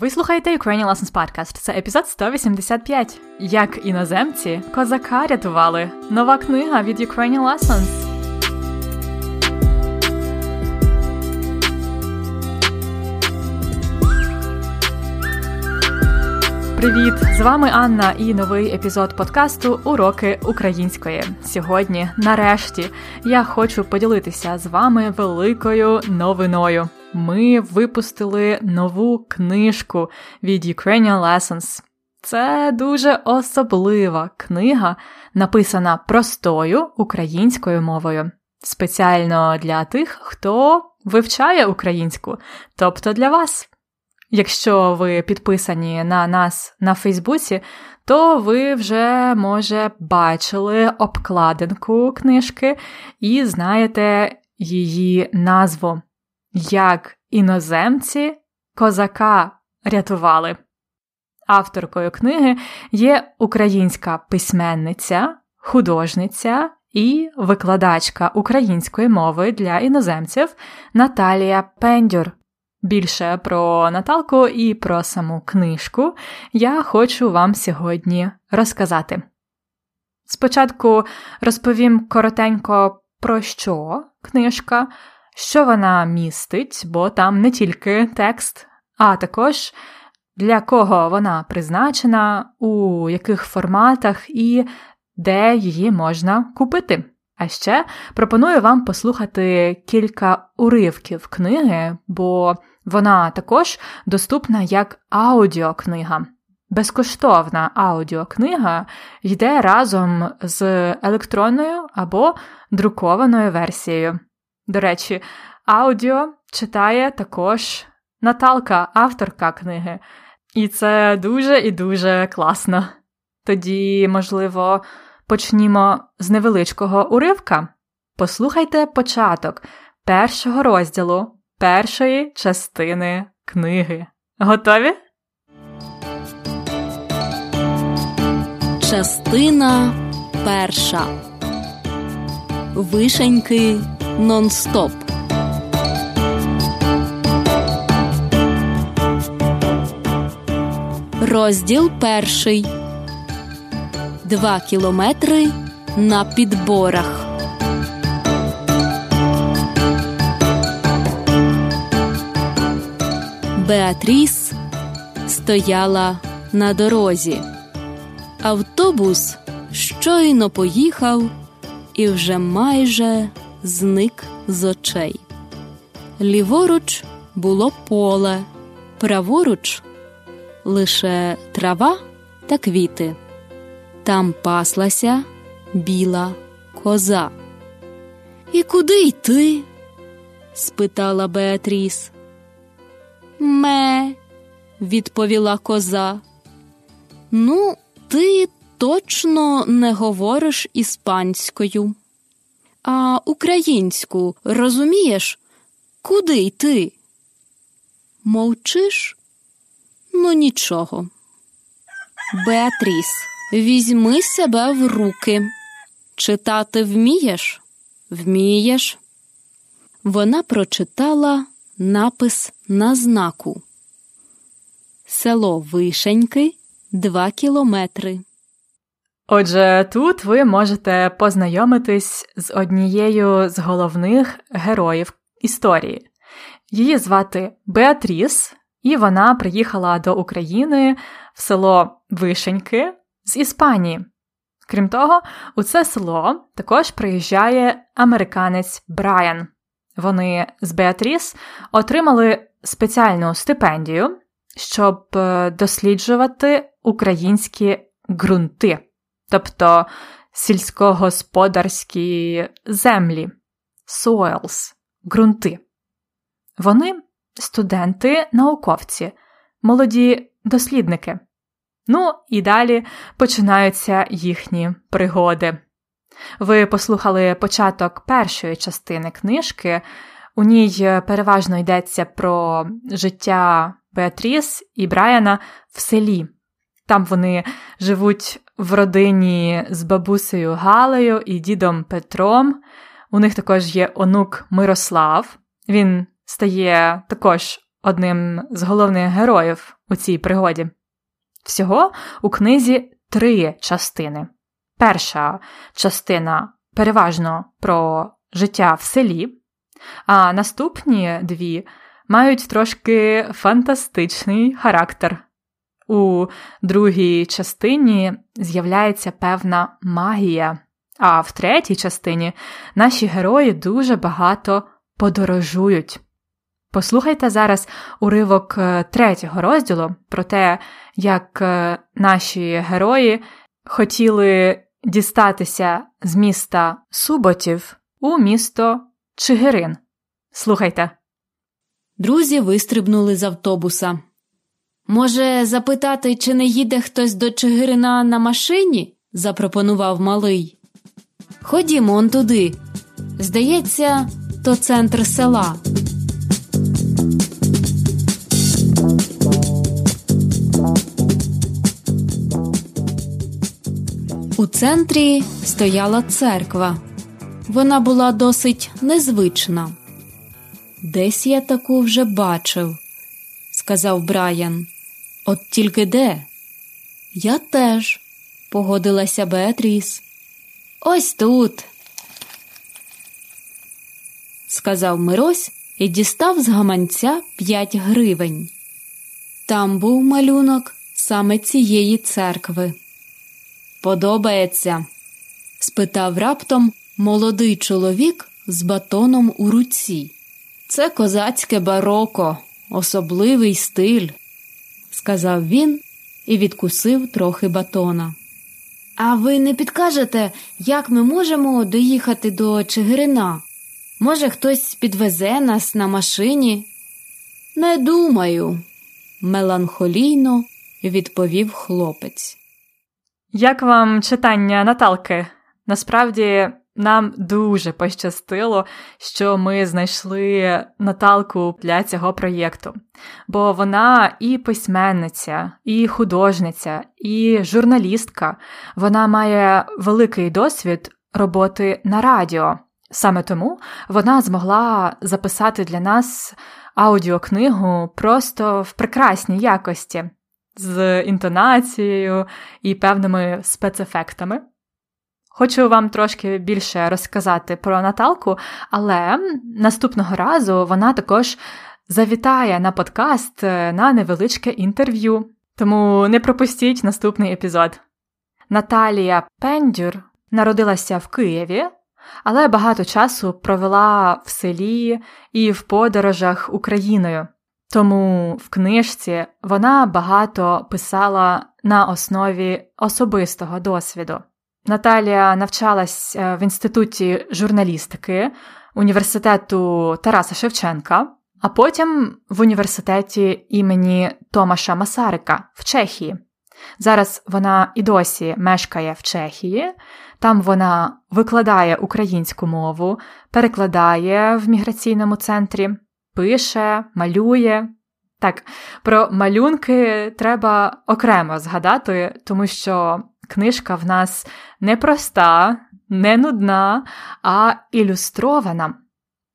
Ви слухаєте Ukrainian Lessons Podcast. Це епізод 185. Як іноземці козака рятували. Нова книга від Ukrainian Lessons. Привіт! З вами Анна і новий епізод подкасту Уроки української. Сьогодні, нарешті, я хочу поділитися з вами великою новиною. Ми випустили нову книжку від Ukrainian Lessons. Це дуже особлива книга, написана простою українською мовою, спеціально для тих, хто вивчає українську, тобто для вас. Якщо ви підписані на нас на Фейсбуці, то ви вже, може, бачили обкладинку книжки і знаєте її назву Як іноземці козака рятували. Авторкою книги є українська письменниця, художниця і викладачка української мови для іноземців Наталія Пендюр. Більше про Наталку і про саму книжку я хочу вам сьогодні розказати. Спочатку розповім коротенько про що книжка, що вона містить, бо там не тільки текст, а також для кого вона призначена, у яких форматах і де її можна купити. А ще пропоную вам послухати кілька уривків книги, бо вона також доступна як аудіокнига. Безкоштовна аудіокнига йде разом з електронною або друкованою версією. До речі, аудіо читає також Наталка, авторка книги, і це дуже і дуже класно. Тоді, можливо, Почнімо з невеличкого уривка. Послухайте початок першого розділу першої частини книги. Готові? Частина перша. Вишеньки нон-стоп. Розділ перший. Два кілометри на підборах. Беатріс стояла на дорозі. Автобус щойно поїхав і вже майже зник з очей. Ліворуч було поле, праворуч лише трава та квіти. Там паслася біла коза. І куди йти? спитала Беатріс. Ме, відповіла коза. Ну, ти точно не говориш іспанською. А українську розумієш, куди йти? Мовчиш? Ну, нічого. Беатріс. Візьми себе в руки. Читати вмієш? Вмієш. Вона прочитала напис на знаку. Село Вишеньки два кілометри. Отже, тут ви можете познайомитись з однією з головних героїв історії. Її звати Беатріс, і вона приїхала до України в село Вишеньки з Іспанії. Крім того, у це село також приїжджає американець Брайан. Вони з Беатріс отримали спеціальну стипендію, щоб е, досліджувати українські ґрунти, тобто сільськогосподарські землі, soils, ґрунти. Вони студенти, науковці, молоді дослідники. Ну і далі починаються їхні пригоди. Ви послухали початок першої частини книжки, у ній переважно йдеться про життя Беатріс і Брайана в селі. Там вони живуть в родині з бабусею Галею і дідом Петром. У них також є онук Мирослав. Він стає також одним з головних героїв у цій пригоді. Всього у книзі три частини. Перша частина переважно про життя в селі, а наступні дві мають трошки фантастичний характер. У другій частині з'являється певна магія, а в третій частині наші герої дуже багато подорожують. Послухайте зараз уривок е, третього розділу про те, як е, наші герої хотіли дістатися з міста Суботів у місто Чигирин. Слухайте. Друзі вистрибнули з автобуса. Може, запитати, чи не їде хтось до Чигирина на машині? запропонував малий. Ходімо он туди. Здається, то центр села. У центрі стояла церква. Вона була досить незвична. Десь я таку вже бачив, сказав Брайан. От тільки де? Я теж, погодилася Беатріс. Ось тут, сказав Мирось і дістав з гаманця п'ять гривень. Там був малюнок саме цієї церкви. Подобається? спитав раптом молодий чоловік з батоном у руці. Це козацьке бароко, особливий стиль, сказав він і відкусив трохи батона. А ви не підкажете, як ми можемо доїхати до Чигирина? Може, хтось підвезе нас на машині? Не думаю, меланхолійно відповів хлопець. Як вам читання Наталки? Насправді нам дуже пощастило, що ми знайшли Наталку для цього проєкту, бо вона і письменниця, і художниця, і журналістка. Вона має великий досвід роботи на радіо. Саме тому вона змогла записати для нас аудіокнигу просто в прекрасній якості, з інтонацією і певними спецефектами. Хочу вам трошки більше розказати про Наталку, але наступного разу вона також завітає на подкаст е, на невеличке інтерв'ю. Тому не пропустіть наступний епізод. Наталія Пендюр народилася в Києві, але багато часу провела в селі і в подорожах Україною. Тому в книжці вона багато писала на основі особистого досвіду. Наталія навчалась е, в інституті журналістики університету Тараса Шевченка, а потім в університеті імені Томаша Масарика в Чехії. Зараз вона і досі мешкає в Чехії, там вона викладає українську мову, перекладає в міграційному центрі, пише, малює. Так, про малюнки треба окремо згадати, тому що книжка в нас не проста, не нудна, а ілюстрована.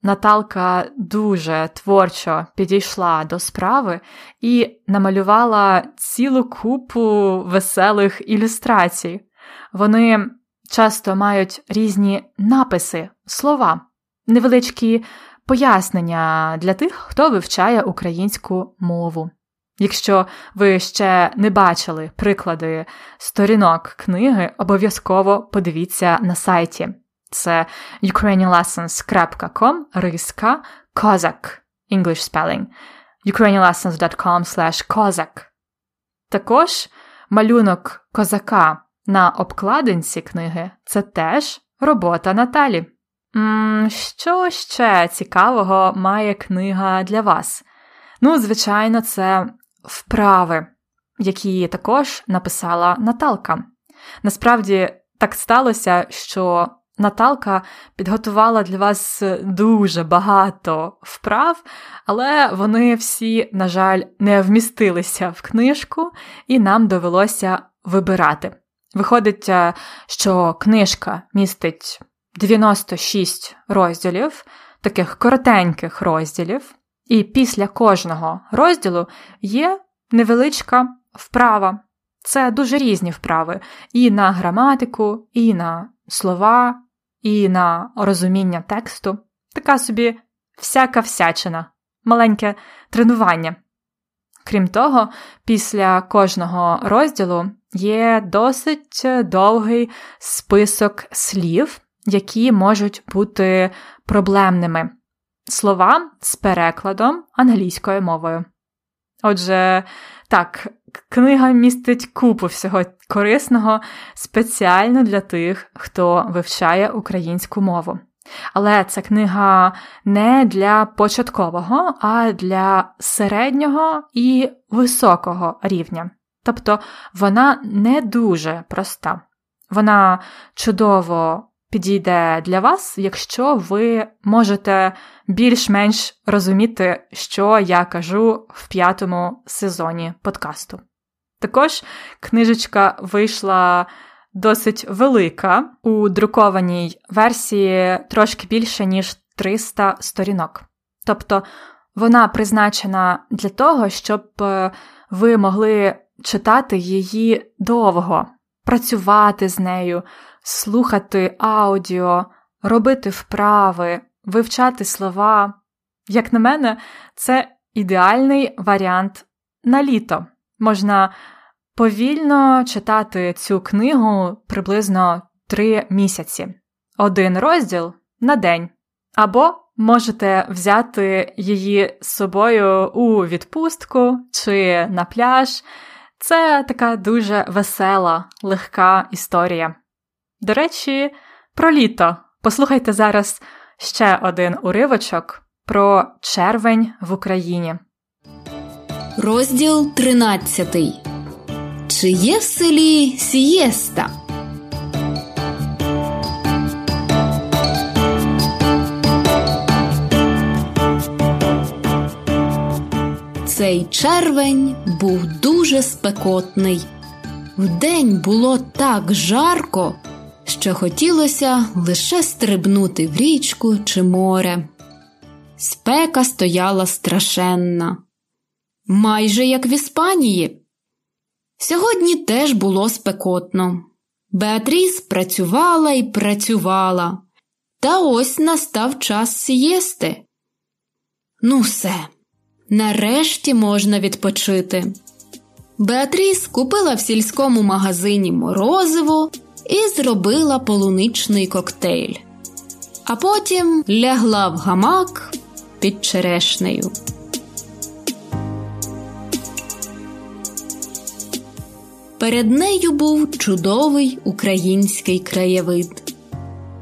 Наталка дуже творчо підійшла до справи і намалювала цілу купу веселих ілюстрацій. Вони часто мають різні написи, слова, невеличкі пояснення для тих, хто вивчає українську мову. Якщо ви ще не бачили приклади сторінок книги, обов'язково подивіться на сайті. Це ukrainianlessons.com риска Козак English spelling ukrainianlessons.com slash козак. Також малюнок козака на обкладинці книги це теж робота Наталі. Що ще цікавого має книга для вас? Ну, звичайно, це вправи, які також написала Наталка. Насправді, так сталося, що Наталка підготувала для вас дуже багато вправ, але вони всі, на жаль, не вмістилися в книжку, і нам довелося вибирати. Виходить, е, що книжка містить 96 розділів, таких коротеньких розділів. І після кожного розділу є невеличка вправа. Це дуже різні вправи і на граматику, і на слова, і на розуміння тексту. Така собі всяка всячина, маленьке тренування. Крім того, після кожного розділу є досить довгий список слів, які можуть бути проблемними. Слова з перекладом англійською мовою. Отже, так, книга містить купу всього корисного спеціально для тих, хто вивчає українську мову. Але ця книга не для початкового, а для середнього і високого рівня. Тобто вона не дуже проста. Вона чудово підійде для вас, якщо ви можете більш-менш розуміти, що я кажу в п'ятому сезоні подкасту. Також книжечка вийшла досить велика, у друкованій версії трошки більше, ніж 300 сторінок. Тобто вона призначена для того, щоб е, ви могли читати її довго, працювати з нею, слухати аудіо, робити вправи, вивчати слова. Як на мене, це ідеальний варіант на літо. Можна повільно читати цю книгу приблизно три місяці, один розділ на день. Або можете взяти її з собою у відпустку чи на пляж. Це така дуже весела, легка історія. До речі, про літо. Послухайте зараз ще один уривочок про червень в Україні. Розділ 13. Чи є в селі сієста? Цей червень був дуже спекотний. Вдень було так жарко, що хотілося лише стрибнути в річку чи море. Спека стояла страшенна, майже як в Іспанії. Сьогодні теж було спекотно. Беатріс працювала і працювала, та ось настав час сієсти. Ну, все, нарешті можна відпочити. Беатріс купила в сільському магазині морозиво і зробила полуничний коктейль, а потім лягла в гамак під черешнею. Перед нею був чудовий український краєвид,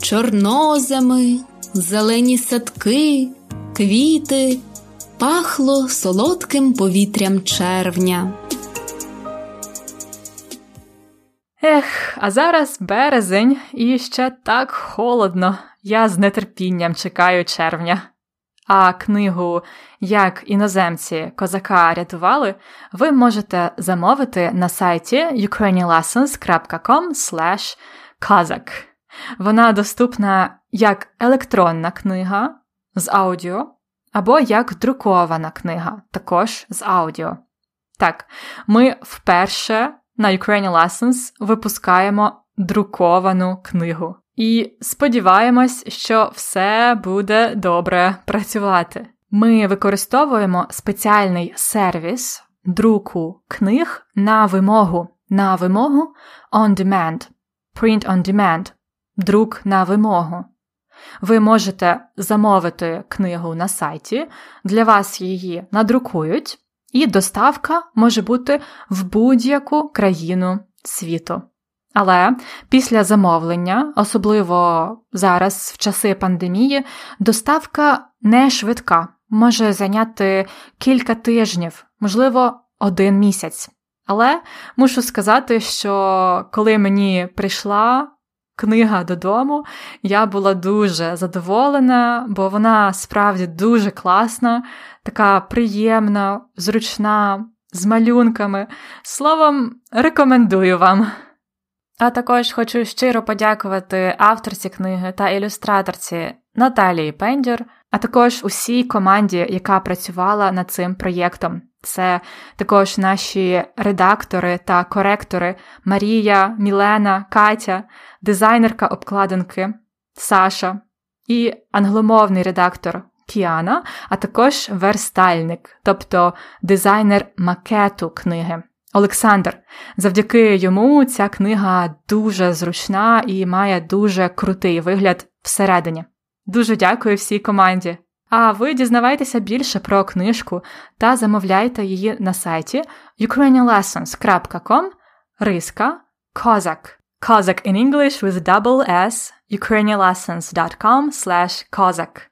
чорноземи, зелені садки, квіти, пахло солодким повітрям червня. Ех, а зараз березень і ще так холодно. Я з нетерпінням чекаю червня. А книгу Як іноземці козака рятували ви можете замовити на сайті ukrainianlessons.com kazak. Вона доступна як електронна книга з аудіо, або як друкована книга, також з аудіо. Так, ми вперше на Ukrainian Lessons випускаємо друковану книгу. І сподіваємось, що все буде добре працювати. Ми використовуємо спеціальний сервіс друку книг на вимогу, на вимогу on demand, print on demand, друк на вимогу. Ви можете замовити книгу на сайті, для вас її надрукують, і доставка може бути в будь-яку країну світу. Але після замовлення, особливо зараз, в часи пандемії, доставка не швидка, може зайняти кілька тижнів, можливо, один місяць. Але мушу сказати, що коли мені прийшла книга додому, я була дуже задоволена, бо вона справді дуже класна, така приємна, зручна, з малюнками. Словом, рекомендую вам. А також хочу щиро подякувати авторці книги та ілюстраторці Наталії Пендюр а також усій команді, яка працювала над цим проєктом. Це також наші редактори та коректори Марія, Мілена, Катя, дизайнерка обкладинки Саша і англомовний редактор Кіана, а також верстальник, тобто дизайнер макету книги. Олександр. Завдяки йому ця книга дуже зручна і має дуже крутий вигляд всередині. Дуже дякую всій команді. А ви дізнавайтеся більше про книжку та замовляйте її на сайті ukrainianlessons.com риска Козак. Козак in English with double S ukrainianlessons.com slash Kazakh.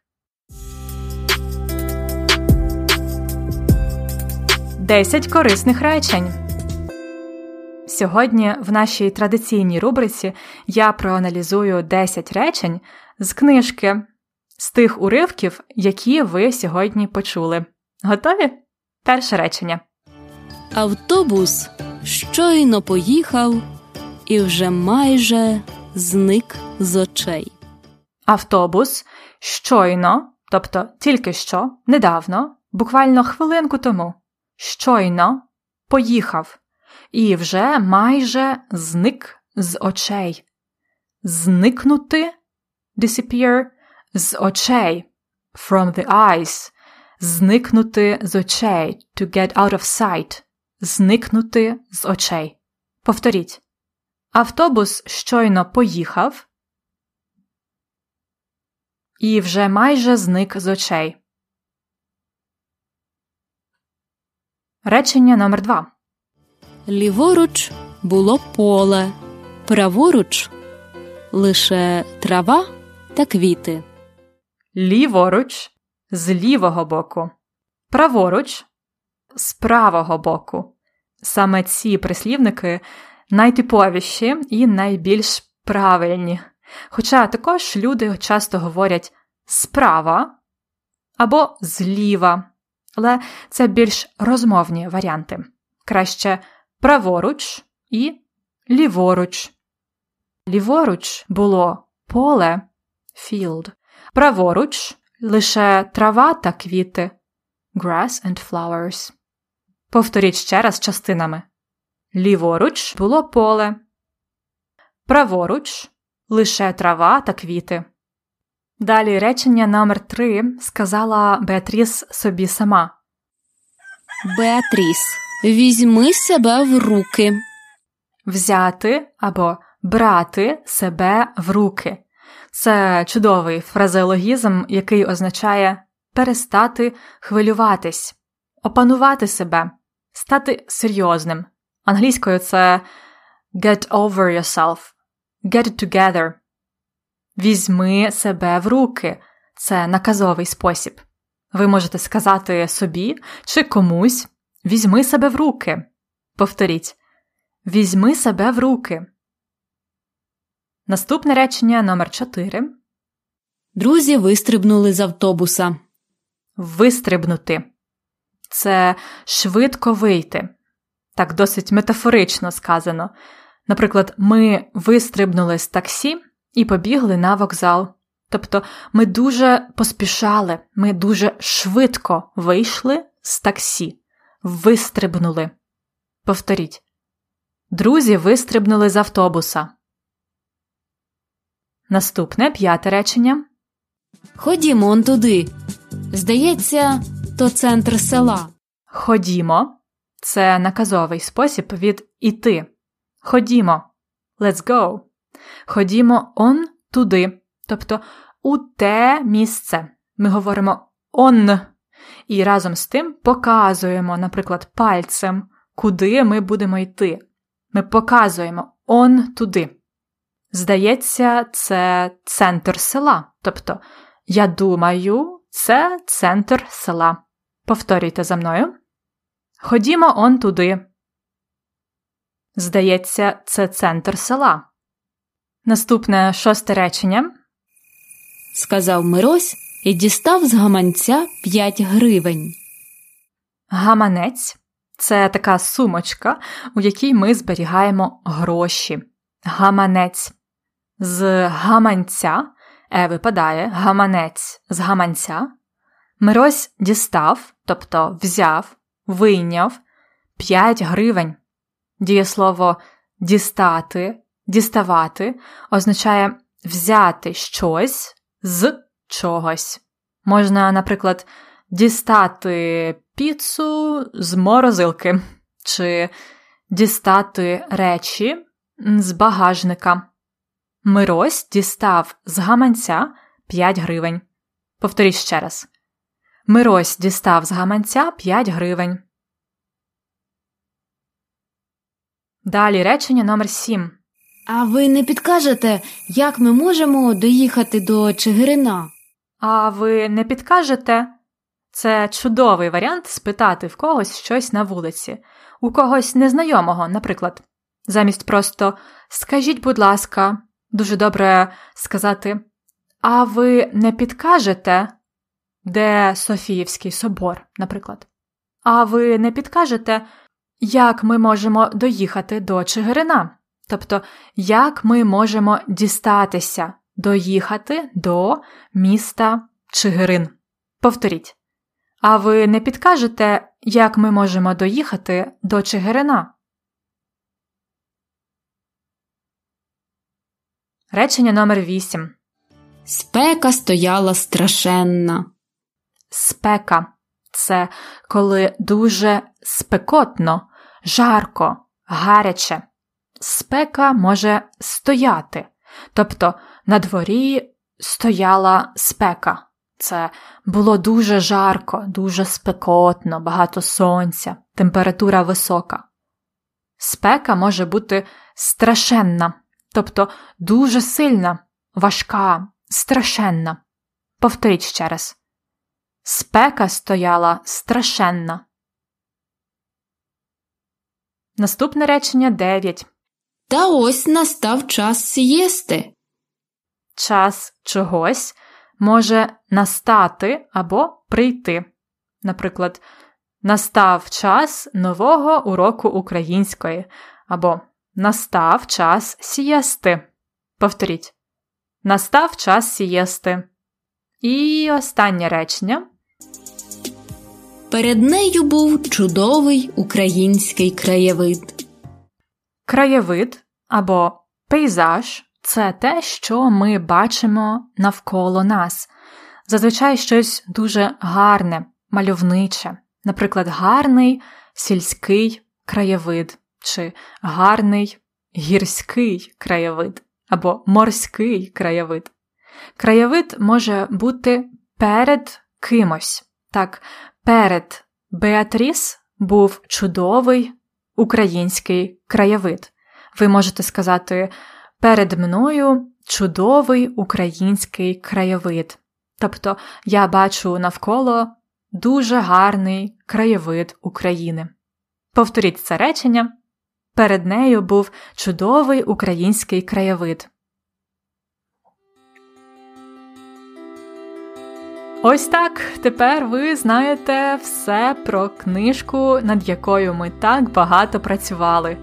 10 корисних речень. Сьогодні в нашій традиційній рубриці я проаналізую 10 речень з книжки, з тих уривків, які ви сьогодні почули. Готові? Перше речення. Автобус щойно поїхав і вже майже зник з очей. Автобус щойно, тобто тільки що, недавно, буквально хвилинку тому, щойно поїхав і вже майже зник з очей. Зникнути disappear з очей from the eyes, зникнути з очей to get out of sight, зникнути з очей. Повторіть. Автобус щойно поїхав і вже майже зник з очей. Речення номер два. Ліворуч було поле, праворуч лише трава та квіти. Ліворуч з лівого боку. Праворуч з правого боку. Саме ці прислівники найтиповіші і найбільш правильні. Хоча також люди часто говорять справа або зліва, але це більш розмовні варіанти. Краще праворуч і ліворуч. Ліворуч було поле field, праворуч лише трава та квіти grass and flowers. Повторіть ще раз частинами. Ліворуч було поле, праворуч лише трава та квіти. Далі речення номер три сказала Беатріс собі сама. Беатріс, візьми себе в руки. Взяти або брати себе в руки. Це чудовий фразеологізм, який означає перестати хвилюватись, опанувати себе, стати серйозним. Англійською це get over yourself, get it together. Візьми себе в руки це наказовий спосіб. Ви можете сказати собі чи комусь візьми себе в руки. Повторіть Візьми себе в руки. Наступне речення номер 4 Друзі вистрибнули з автобуса. Вистрибнути. Це швидко вийти. Так досить метафорично сказано. Наприклад, ми вистрибнули з таксі і побігли на вокзал. Тобто ми дуже поспішали, ми дуже швидко вийшли з таксі, вистрибнули. Повторіть. Друзі вистрибнули з автобуса. Наступне п'яте речення. Ходімо он туди. Здається, то центр села. Ходімо. Це наказовий спосіб від іти. Ходімо. Let's go. Ходімо он туди. Тобто у те місце. Ми говоримо он. І разом з тим показуємо, наприклад, пальцем, куди ми будемо йти. Ми показуємо он туди. Здається, це центр села. Тобто, я думаю, це центр села. Повторюйте за мною. Ходімо он туди. Здається, це центр села. Наступне шосте речення. Сказав Мирось і дістав з гаманця п'ять гривень. Гаманець це така сумочка, у якій ми зберігаємо гроші. Гаманець. З гаманця Е випадає гаманець з гаманця. Мирось дістав, тобто взяв, вийняв 5 гривень. Дієслово дістати, діставати означає взяти щось з чогось. Можна, наприклад, дістати піцу з морозилки, чи дістати речі з багажника. Мирось дістав з гаманця 5 гривень. Повторіть ще раз. Мирось дістав з гаманця 5 гривень. Далі речення номер 7. А ви не підкажете, як ми можемо доїхати до Чигирина? А ви не підкажете? Це чудовий варіант спитати в когось щось на вулиці, у когось незнайомого, наприклад. Замість просто скажіть, будь ласка, дуже добре сказати, а ви не підкажете, де Софіївський собор, наприклад. А ви не підкажете, як ми можемо доїхати до Чигирина? Тобто, як ми можемо дістатися, доїхати до міста Чигирин? Повторіть. А ви не підкажете, як ми можемо доїхати до Чигирина? Речення номер 8. Спека стояла страшенна. Спека це коли дуже спекотно, жарко, гаряче. Спека може стояти. Тобто на дворі стояла спека. Це було дуже жарко, дуже спекотно, багато сонця, температура висока. Спека може бути страшенна, тобто дуже сильна, важка, страшенна. Повторіть ще раз. Спека стояла страшенна. Наступне речення 9. Та ось настав час сієсти. Час чогось може настати або прийти. Наприклад, настав час нового уроку української або настав час сієсти. Повторіть. Настав час сієсти. І останнє речення. Перед нею був чудовий український краєвид. Краєвид або пейзаж це те, що ми бачимо навколо нас. Зазвичай щось дуже гарне, мальовниче, наприклад, гарний сільський краєвид, чи гарний гірський краєвид, або морський краєвид. Краєвид може бути перед кимось. Так, перед Беатріс був чудовий український краєвид. Ви можете сказати перед мною чудовий український краєвид. Тобто я бачу навколо дуже гарний краєвид України. Повторіть це речення. Перед нею був чудовий український краєвид. Ось так. Тепер ви знаєте все про книжку, над якою ми так багато працювали.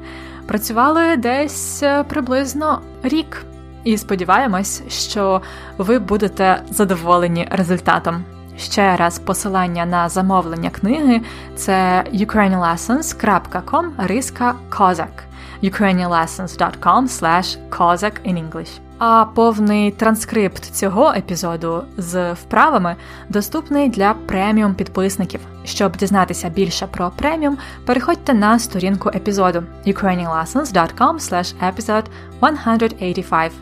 Працювали десь е, приблизно рік, і сподіваємось, що ви будете задоволені результатом. Ще раз посилання на замовлення книги це ukrainianlessons.com риска kazak ukrainianlessons.com slash kazak in English. А повний транскрипт цього епізоду з вправами доступний для преміум підписників. Щоб дізнатися більше про преміум, переходьте на сторінку епізоду ukrainianlessons.com slash episode 185.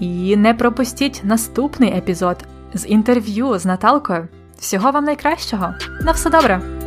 І не пропустіть наступний епізод з інтерв'ю з Наталкою. Всього вам найкращого! На все добре!